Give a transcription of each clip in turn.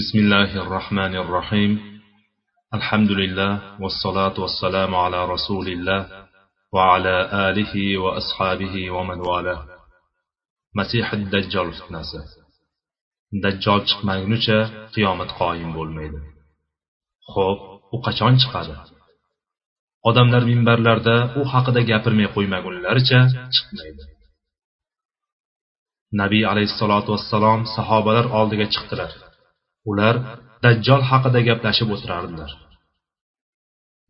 بسم الله الرحمن الرحيم الحمد لله والصلاة والسلام على رسول الله وعلى آله وأصحابه ومن والاه مسيح الدجال فتنasi dajjol chiqmagunicha qiyomat qoyim bo'lmaydi xo'p u qachon chiqadi odamlar minbarlarda u haqida gapirmay qo'ymagunlaricha chiqmaydi nabiy alayhissalotu vassalom sahobalar oldiga chiqdilar Ular dajjol haqida gaplashib o'tirardilar.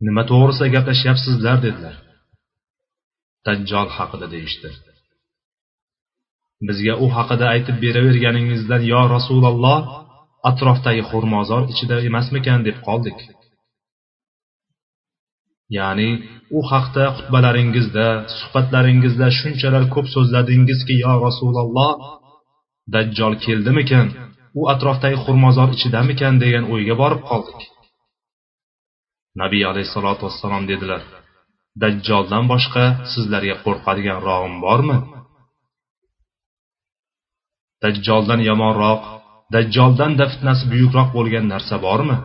Nima to'g'risida gaplashyapsizlar dedilar. Dajjol haqida deyishdi. Bizga u haqida aytib beraverganingizdan yo rasululloh atrofdagi xurmozor ichida emasmikan? deb qoldik. Ya'ni u haqda xutbalaringizda suhbatlaringizda shunchalar ko'p so'zladingizki yo rasululloh dajjol keldimikan? U atrofdagi xurmozor ichidamikan degan o'yga borib qoldik. Nabiy alayhissalotu vassalom dedilar dajjoldan boshqa sizlarga qo'rqadigan rog'im bormi? Dajjoldan yomonroq dajjoldanda fitnasi buyukroq bo'lgan narsa bormi?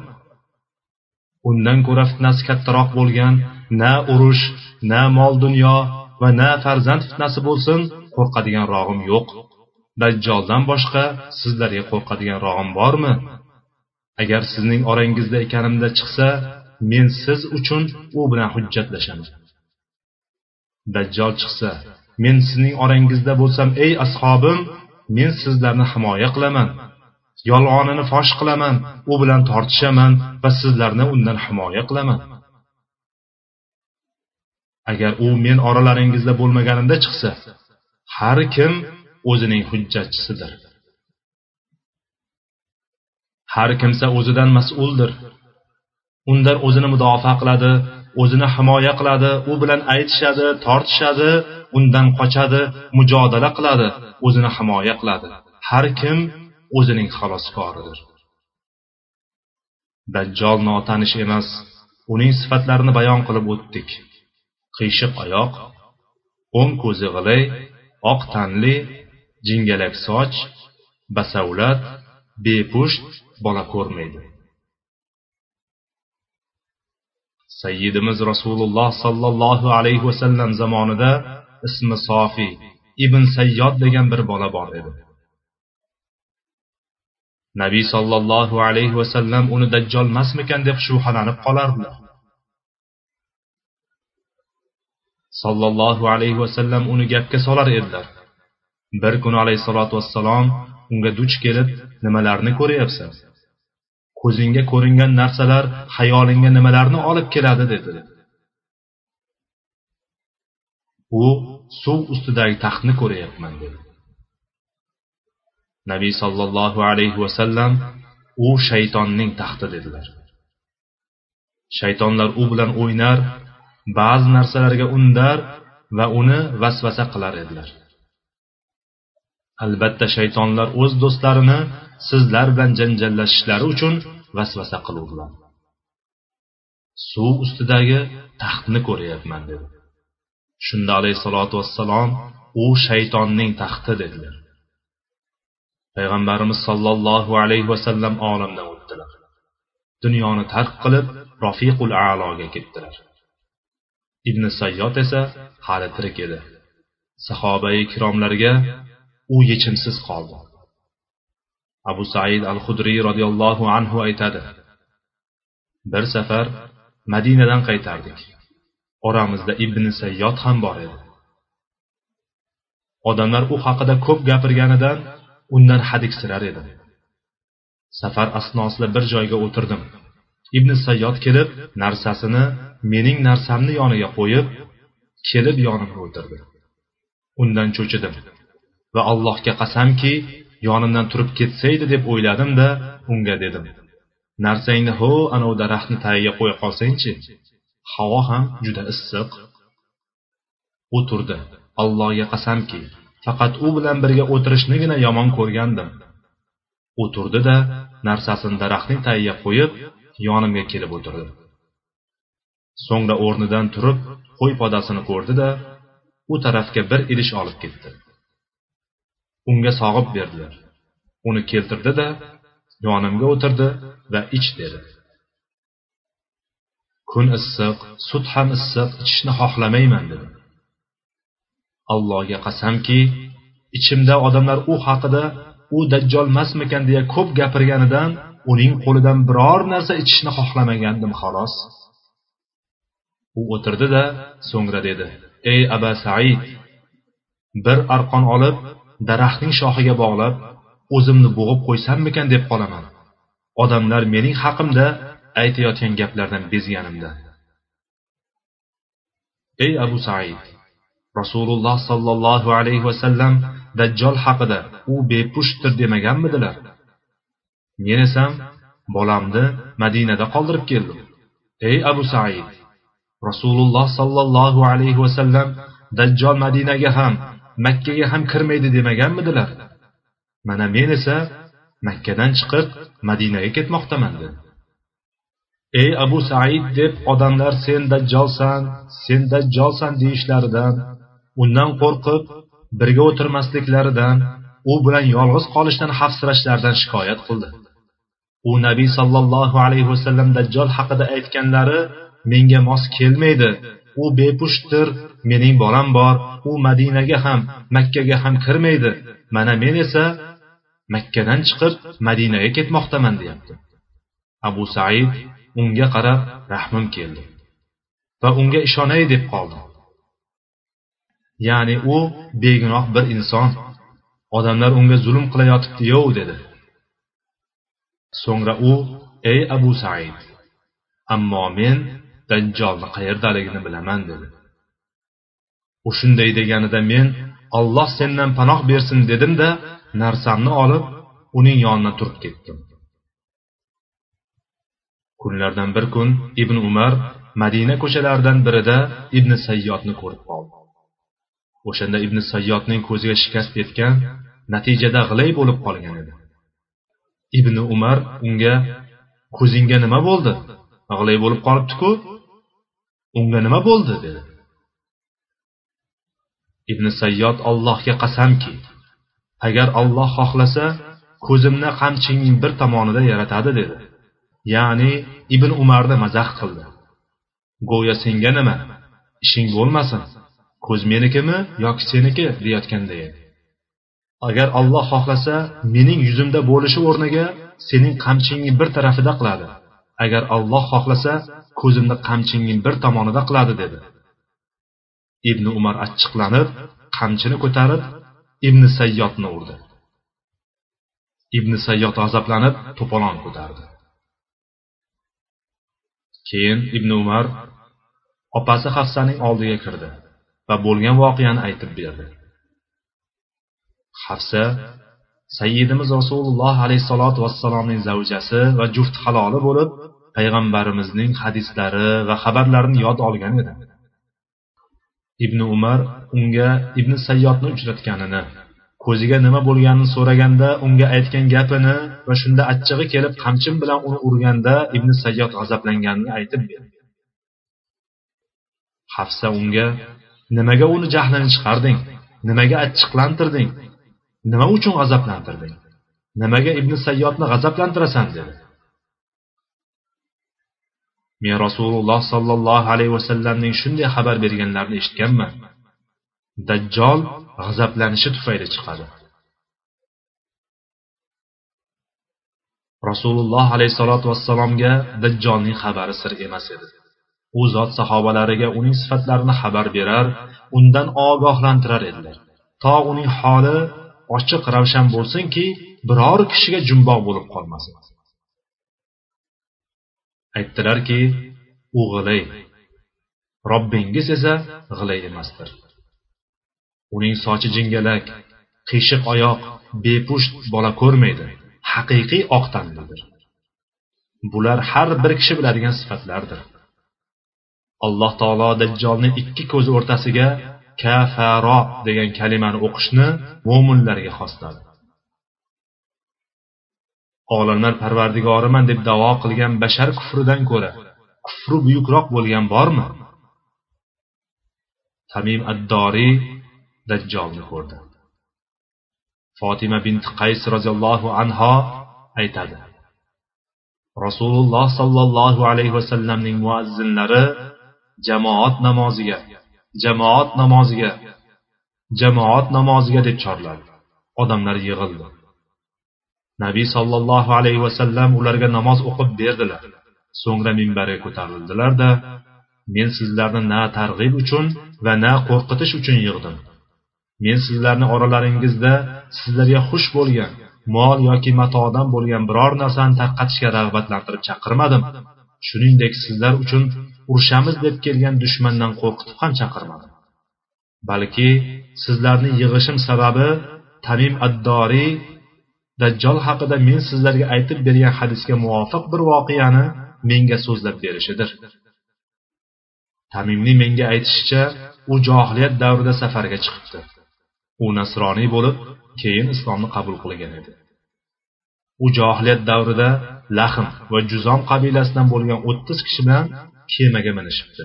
Undan ko'ra fitnasi kattaroq bo'lgan na urush na mol dunyo va na farzand fitnasi bo'lsin qo'rqadigan rog'im yo'q. Dajjoldan boshqa sizlarga qo'rqadigan rog'im bormi? Agar sizning orangizda ekanimda chiqsa men siz uchun u bilan hujjatlashaman dajjol chiqsa men sizning orangizda bo'lsam ey ashobim men sizlarni himoya qilaman yolg'onini fosh qilaman u bilan tortishaman va sizlarni undan himoya qilaman. Agar u men oralaringizda bo'lmaganimda chiqsa har kim o'zining hujjatchisidir har kimsa o'zidan mas'uldir. Undan o'zini mudofaa qiladi o'zini himoya qiladi u bilan aytishadi tortishadi undan qochadi mujodala qiladi o'zini himoya qiladi. Har kim o'zining xaloskoridir. Dajjol notanish emas uning sifatlarini bayon qilib o'tdik. Qiyshiq oyoq o'ng ko'zi g'ilay oq tanli jingalak soch basavlat bepusht bola ko'rmaydi. Sayyidimiz rasululloh sollallohu alayhi vasallam zamonida ismi sofiy ibn sayyod degan bir bola bor edi. Nabiy sollallohu alayhi vasallam uni dajjolmasmikan deb shubhalanib qolardilar sollallohu alayhi vasallam uni gapga solar edilar. Bir kuni alayhissalotu vassalom unga duch kelib nimalarni ko'ryapsan? Ko'zingga ko'ringan narsalar xayolingga nimalarni olib keladi dedi. U suv ustidagi taxtni ko'ryapman dedi. Nabiy sollallohu alayhi vasallam u shaytonning taxti dedilar. Shaytonlar u bilan o'ynar ba'zi narsalarga undar va uni vasvasa qilar edilar albatta shaytonlar o'z do'stlarini sizlar bilan janjallashishlari uchun vasvasa qiluvdilar. Suv ustidagi taxtni ko'ryapman dedi. Shunda alayhissalotu vassalom u shaytonning taxti dedilar. Payg'ambarimiz sollallohu alayhi vasallam olamdan o'tdilar. Dunyoni tark qilib rofiqul aloga ketdilar. Ibn sayyod esa hali tirik edi. Sahobai ikromlarga u yechimsiz qoldi. Abu said al hudriy roziyallohu anhu aytadi bir safar madinadan qaytardik. Oramizda ibn sayyod ham bor edi. Odamlar u haqida ko'p gapirganidan undan hadiksirar edi. Safar asnosida bir joyga o'tirdim. Ibn sayyod kelib narsasini mening narsamni yoniga qo'yib kelib yonimga o'tirdi. Undan cho'chidim. Va allohga qasamki yonimdan turib ketsaydi deb o'yladim da unga dedim. Narsangni ho anavi daraxtni tagiga qo'ya qolsangchi? Havo ham juda issiq. U turdi. Allohga qasamki faqat u bilan birga o'tirishnigina yomon ko'rgandim. U turdi da narsasini daraxtning tagiga qo'yib yonimga kelib o'tirdi. So'ngra o'rnidan turib qo'y podasini ko'rdi da u tarafga bir idish olib ketdi. Unga sog'ib berdilar. Uni keltirdi da yonimga o'tirdi va ich dedi. Kun issiq sut ham issiq ichishni xohlamayman dedi. Allohga qasamki ichimda odamlar u haqida u dajjolmasmikan deya ko'p gapirganidan uning qo'lidan biror narsa ichishni xohlamagandim xolos. U o'tirdi da so'ngra dedi. Ey aba said bir arqon olib daraxtning shoxiga bog'lab o'zimni bo'g'ib qo'ysammikan deb qolaman. Odamlar mening haqimda aytayotgan gaplardan bezganimda. Ey abu said rasululloh sollallohu alayhi vasallam dajjol haqida u bepushtdir demaganmidilar? Men esam bolamni madinada qoldirib keldim. Ey abu said rasululloh sollallohu alayhi vasallam dajjol madinaga ham makkaga ham kirmaydi demaganmidilar. Mana men esa makkadan chiqib madinaga ketmoqdaman dedi. Ey abu said deb odamlar sen dajjolsan sen dajjolsan deyishlaridan undan qo'rqib birga o'tirmasliklaridan u bilan yolg'iz qolishdan xavfsirashlaridan shikoyat qildi. U nabiy sollallohu alayhi vasallam dajjol haqida aytganlari menga mos kelmaydi u bepushdir mening bolam bor. U madinaga ham makkaga ham kirmaydi. Mana men esa makkadan chiqib madinaga ketmoqdaman deyapti. Abu said unga qarab rahmim keldi va unga ishonay deb qoldi. Ya'ni u begunoh bir inson. Odamlar unga zulm qilayotibdiyu dedi. So'ngra u ey abu said ammo men dajjolni qayerdaligini bilaman dedi. U shunday deganida men olloh sendan panoh bersin dedimda narsamni olib uning yonidan turib ketdim. Kunlardan bir kun ibn umar madina ko'chalaridan birida ibn sayyodni ko'rib qoldi. O'shanda ibn sayyodning ko'ziga shikast yetgan natijada g'ilay bo'lib qolgan edi. Ibn umar unga ko'zingga nima bo'ldi? G'ilay bo'lib qolibdiku. Unga nima bo'ldi? dedi. Ibn sayyod allohga qasamki agar olloh xohlasa ko'zimni qamchingning bir tomonida yaratadi dedi. Ya'ni ibn umarni mazax qildi. Go'yo senga nima? Ishing bo'lmasin. Ko'z menikimi yoki seniki? deyotganday edi. Agar olloh xohlasa mening yuzimda bo'lishi o'rniga sening qamchingning bir tarafida qiladi. Agar olloh xohlasa ko'zimni qamchingning bir tomonida qiladi dedi. Ibn umar achchiqlanib qamchini ko'tarib ibn sayyodni urdi. Ibn sayyod g'azablanib to'polon ko'tardi. Keyin ibn umar opasi hafsaning oldiga kirdi va bo'lgan voqeani aytib berdi. Hafsa sayyidimiz rasululloh alayhissalotu vassalomning zavjasi va juft haloli bo'lib payg'ambarimizning hadislari va xabarlarini yod olgan edi. Ibn umar unga ibn sayyodni uchratganini ko'ziga nima bo'lganini so'raganda unga aytgan gapini va shunda achchig'i kelib qamchim bilan uni urganda ibn sayyod g'azablanganini aytib berdi. Hafsa unga nimaga uni jahlini chiqarding? Nimaga achchiqlantirding? Nima uchun g'azablantirding? Nimaga ibn sayyodni g'azablantirasan? dedi. Men rasululloh sollallohu alayhi vasallamning shunday xabar berganlarini eshitganman. Dajjol g'azablanishi tufayli chiqadi. Rasululloh alayhissalotu vassalomga dajjolning xabari sir emas edi. U zot sahobalariga uning sifatlarini xabar berar undan ogohlantirar edilar. To uning holi ochiq ravshan bo'lsinki biror kishiga jumboq bo'lib qolmasin. Aytdilarki u g'ilay robbingiz esa g'ilay emasdir. Uning sochi jingalak qiyshiq oyoq bepusht bola ko'rmaydi haqiqiy oq tanlidir. Bular har bir kishi biladigan sifatlardir. Alloh taolo dajjolni ikki ko'zi o'rtasiga kafaro degan kalimani o'qishni mo'minlarga xosladi. Olamlar parvardigoriman deb davo qilgan bashar kufridan ko'ra kufri buyukroq bo'lgan bormi? Tamim addoriy dajjolni ko'rdi. Fotima bint qays roziyallohu anho aytadi rasululloh sollallohu alayhi vasallamning muazzinlari jamoat namoziga jamoat namoziga jamoat namoziga deb chorladi. Odamlar yig'ildi. Nabiy sollallohu alayhi vasallam ularga namoz o'qib berdilar. So'ngra minbarga ko'tarildilarda men sizlarni na targ'ib uchun va na qo'rqitish uchun yig'dim. Men sizlarni oralaringizda sizlarga xush bo'lgan mol yoki matodan bo'lgan biror narsani tarqatishga rag'batlantirib chaqirmadim. Shuningdek sizlar uchun urushamiz deb kelgan dushmandan qo'rqitib ham chaqirmadim. Balki sizlarni yig'ishim sababi tamim addoriy dajjol haqida men sizlarga aytib bergan hadisga muvofiq bir voqeani menga so'zlab berishidir. Tamimni menga aytishicha u johiliyat davrida safarga chiqibdi. U nasroniy bo'lib keyin islomni qabul qilgan edi. U johiliyat davrida lahm va juzom qabilasidan bo'lgan o'ttiz kishi bilan kemaga minishibdi.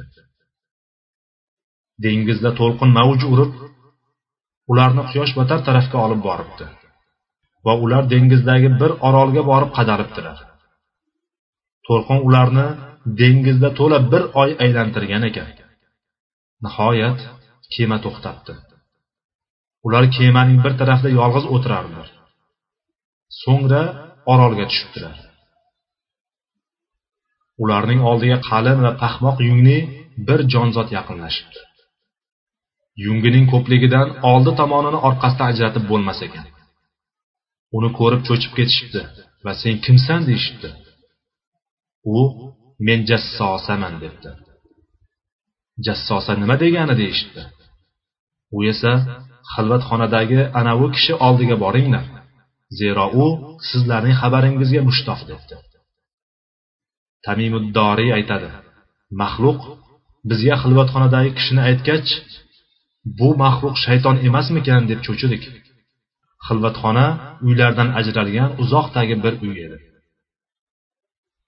Dengizda to'lqin mavj urib ularni quyosh batar tarafga olib boribdi. Va ular dengizdagi bir orolga borib qadalibdilar to'lqin ularni dengizda to'la bir oy aylantirgan ekan. Nihoyat kema to'xtabdi ular kemaning bir tarafida yolg'iz o'tirardilar. So'ngra orolga tushibdilar ularning oldiga qalin va paxmoq yungli bir jonzot yaqinlashibdi. Yungining ko'pligidan oldi tomonini orqasidan ajratib bo'lmas ekan. Uni ko'rib cho'chib ketishibdi va sen kimsan deyishibdi. U men jassosaman debdi. Jassosa nima degani? deyishibdi. U esa xilvatxonadagi anavi kishi oldiga boringlar. Zero u sizlarning xabaringizga mushtoq debdi. Tamimuddoriy aytadi maxluq bizga xilvatxonadagi kishini aytgach bu maxluq shayton emasmikan? deb cho'chidik. Xilvatxona uylardan ajralgan uzoqdagi bir uy edi.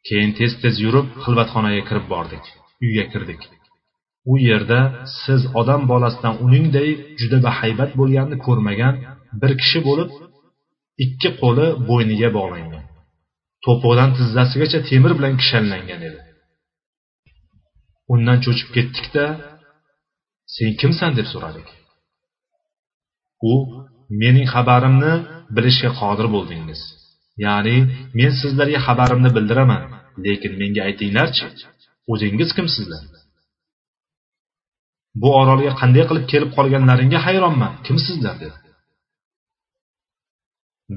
Keyin tez tez yurib xilvatxonaga kirib bordik uyga kirdik. U yerda siz odam bolasidan uningday juda bahaybat bo'lganini ko'rmagan bir kishi bo'lib ikki qo'li bo'yniga bog'langan. To'pig'idan tizzasigacha temir bilan kishanlangan edi. Undan cho'chib ketdikda sen kimsan? deb so'radik. U mening xabarimni bilishga qodir bo'ldingiz. Ya'ni men sizlarga xabarimni bildiraman lekin menga aytinglarchi o'zingiz kimsizlar? Bu orolga qanday qilib kelib qolganlaringga hayronman kimsizlar dedi.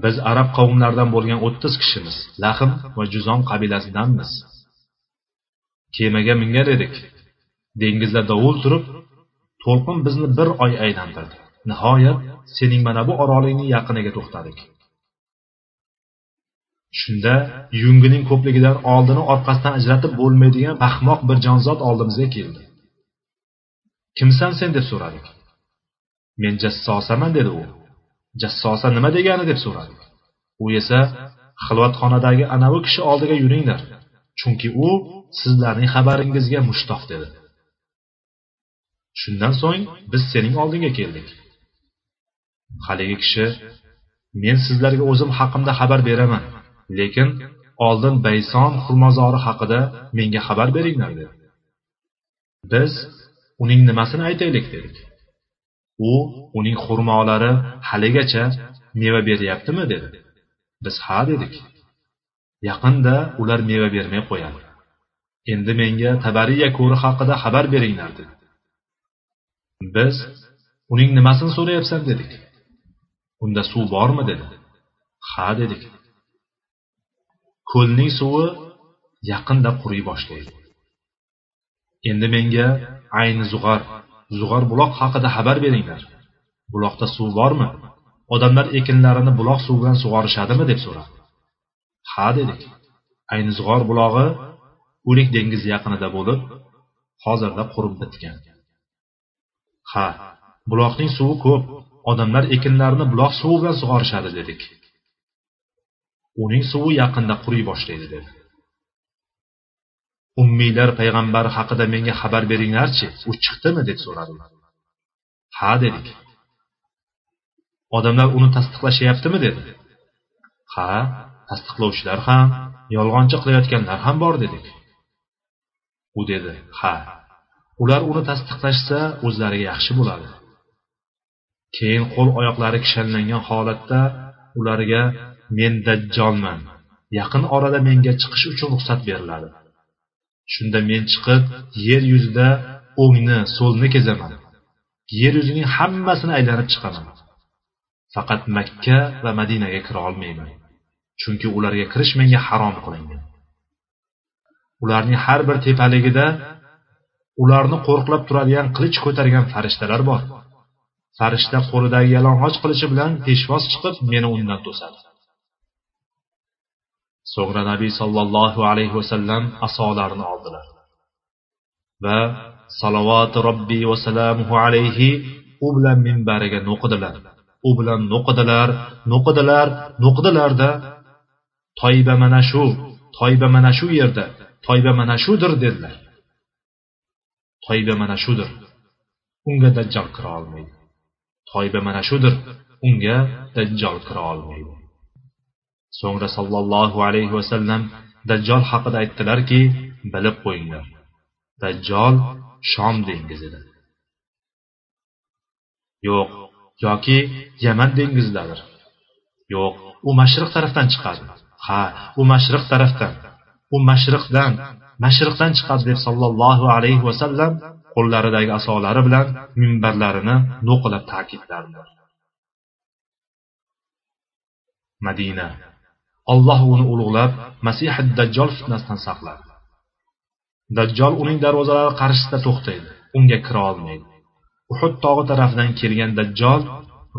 Biz arab qavmlaridan bo'lgan o'ttiz kishimiz lahm va juzon qabilasidanmiz. Kemaga mingan edik. Dengizda dovul turib to'lqin bizni bir oy aylantirdi. Nihoyat sening mana bu orolingning yaqiniga to'xtadik. Shunda yungining ko'pligidan oldini orqasidan ajratib bo'lmaydigan ahmoq bir jonzot oldimizga keldi. Kimsan sen? deb so'radik. Men jassosaman dedi u. Jassosa nima degani? deb so'radik. U esa xilvatxonadagi anavi kishi oldiga yuringlar chunki u sizlarning xabaringizga mushtoq dedi. Shundan so'ng biz sening oldingga keldik. Haligi kishi men sizlarga o'zim haqimda xabar beraman lekin oldin bayson xurmozori haqida menga xabar beringlar dedi. Biz uning nimasini aytaylik dedik u uning xurmolari haligacha meva beryaptimi dedi. Biz ha dedik. Yaqinda ular meva bermay qo'yadi. Endi menga tabariya ko'ri haqida xabar beringlar dedi. Biz uning nimasini so'rayapsan dedik. Unda suv bormi dedi. Ha dedik. Ko'lning suvi yaqinda quriy boshlaydi. Endi menga ayni zug'ar zug'ar buloq haqida xabar beringlar. Buloqda suv bormi? Odamlar ekinlarini buloq suvi bilan sug'orishadimi deb so'radi. Ha dedik. Ayni zug'or bulog'i o'lik dengiz yaqinida bo'lib hozirda qurib bitgan. Ha buloqning suvi ko'p. Odamlar ekinlarni buloq suvi bilan sug'orishadi dedik. Uning suvi yaqinda quriy boshlaydi dedi. Ummiylar payg'ambar haqida menga xabar beringlarchi u chiqdimi deb so'radilar ha dedik. Odamlar uni tasdiqlashyaptimi dedi. Ha tasdiqlovchilar ham yolg'onchi qilayotganlar ham bor dedik. U dedi ha ular uni tasdiqlashsa o'zlariga yaxshi bo'ladi. Keyin qo'l oyoqlari kishanlangan holatda ularga men dajjolman. Yaqin orada menga chiqish uchun ruxsat beriladi. Shunda men chiqib yer yuzida o'ngni so'lni kezaman. Yer yuzining hammasini aylanib chiqaman. Faqat makka va madinaga kira olmayman chunki ularga kirish menga harom qilingan. Ularning har bir tepaligida ularni qo'riqlab turadigan qilich ko'targan farishtalar bor. Farishta qo'lidagi yalang'och qilichi bilan peshvoz chiqib meni undan to'sadi. So'ngra nabiy sollallohu alayhi vasallam asolarini oldilar. Va salovati robbi vasalamuhu alayhi u bilan minbariga no'qidilar u bilan no'qidilar no'qidilar no'qidilarda toyba mana shu toyba mana shu yerda toyba mana shudir dedilar. Toyba mana shudir unga dajjol kira olmaydi. Toiba mana shudir unga dajjol kira olmaydi. So'ngra sollallohu alayhi vasallam dajjol haqida aytdilarki bilib qo'yinglar dajjol shom dengizida yo'q yoki yaman dengizidadir. Yo'q u mashriq tarafdan chiqadi. Ha u mashriq tarafdan u mashriqdan mashriqdan chiqadi deb sollallohu alayhi vasallam qo'llaridagi asolari bilan minbarlarini no'qilab ta'kidlardi. Madina. Alloh uni ulug'lab masihi dajjol fitnasidan saqladi. Dajjol uning darvozalari qarshisida to'xtaydi. Unga kira olmaydi. Uhud tog'i tarafidan kelgan dajjol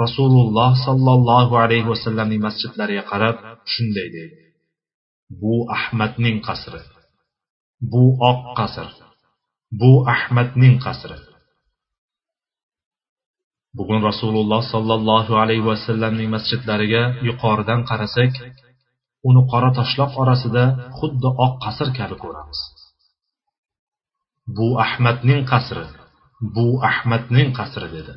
rasululloh sollallohu alayhi vasallamning masjidlariga qarab shunday deydi. Bu ahmadning qasri. Bu oq qasr. Bu ahmadning qasri. Bugun rasululloh sollallohu alayhi vasallamning masjidlariga yuqoridan qarasak uni qora toshloq orasida xuddi oq qasr kabi ko'ramiz. Bu ahmadning qasri bu ahmadning qasri dedi.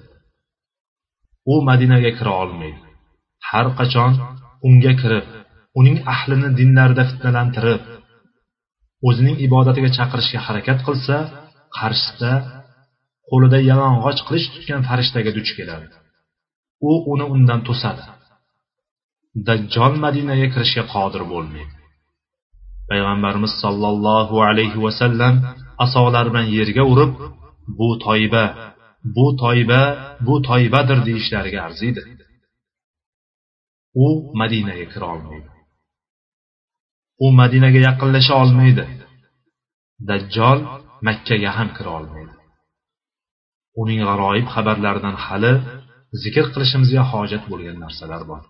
U madinaga kira olmaydi. Har qachon unga kirib uning ahlini dinlarida fitnalantirib o'zining ibodatiga chaqirishga harakat qilsa qarshisida qo'lida yalang'och qilich tutgan farishtaga duch keladi. U uni undan to'sadi. Dajjol madinaga kirishga qodir bo'lmaydi. Payg'ambarimiz sollallohu alayhi vasallam asolar bilan yerga urib bu toiba bu toiba bu toibadir deyishlariga arziydi. U madinaga kira olmaydi. U madinaga yaqinlasha olmaydi. Dajjol makkaga ham kira olmaydi. Uning g'aroyib xabarlaridan hali zikr qilishimizga hojat bo'lgan narsalar bor.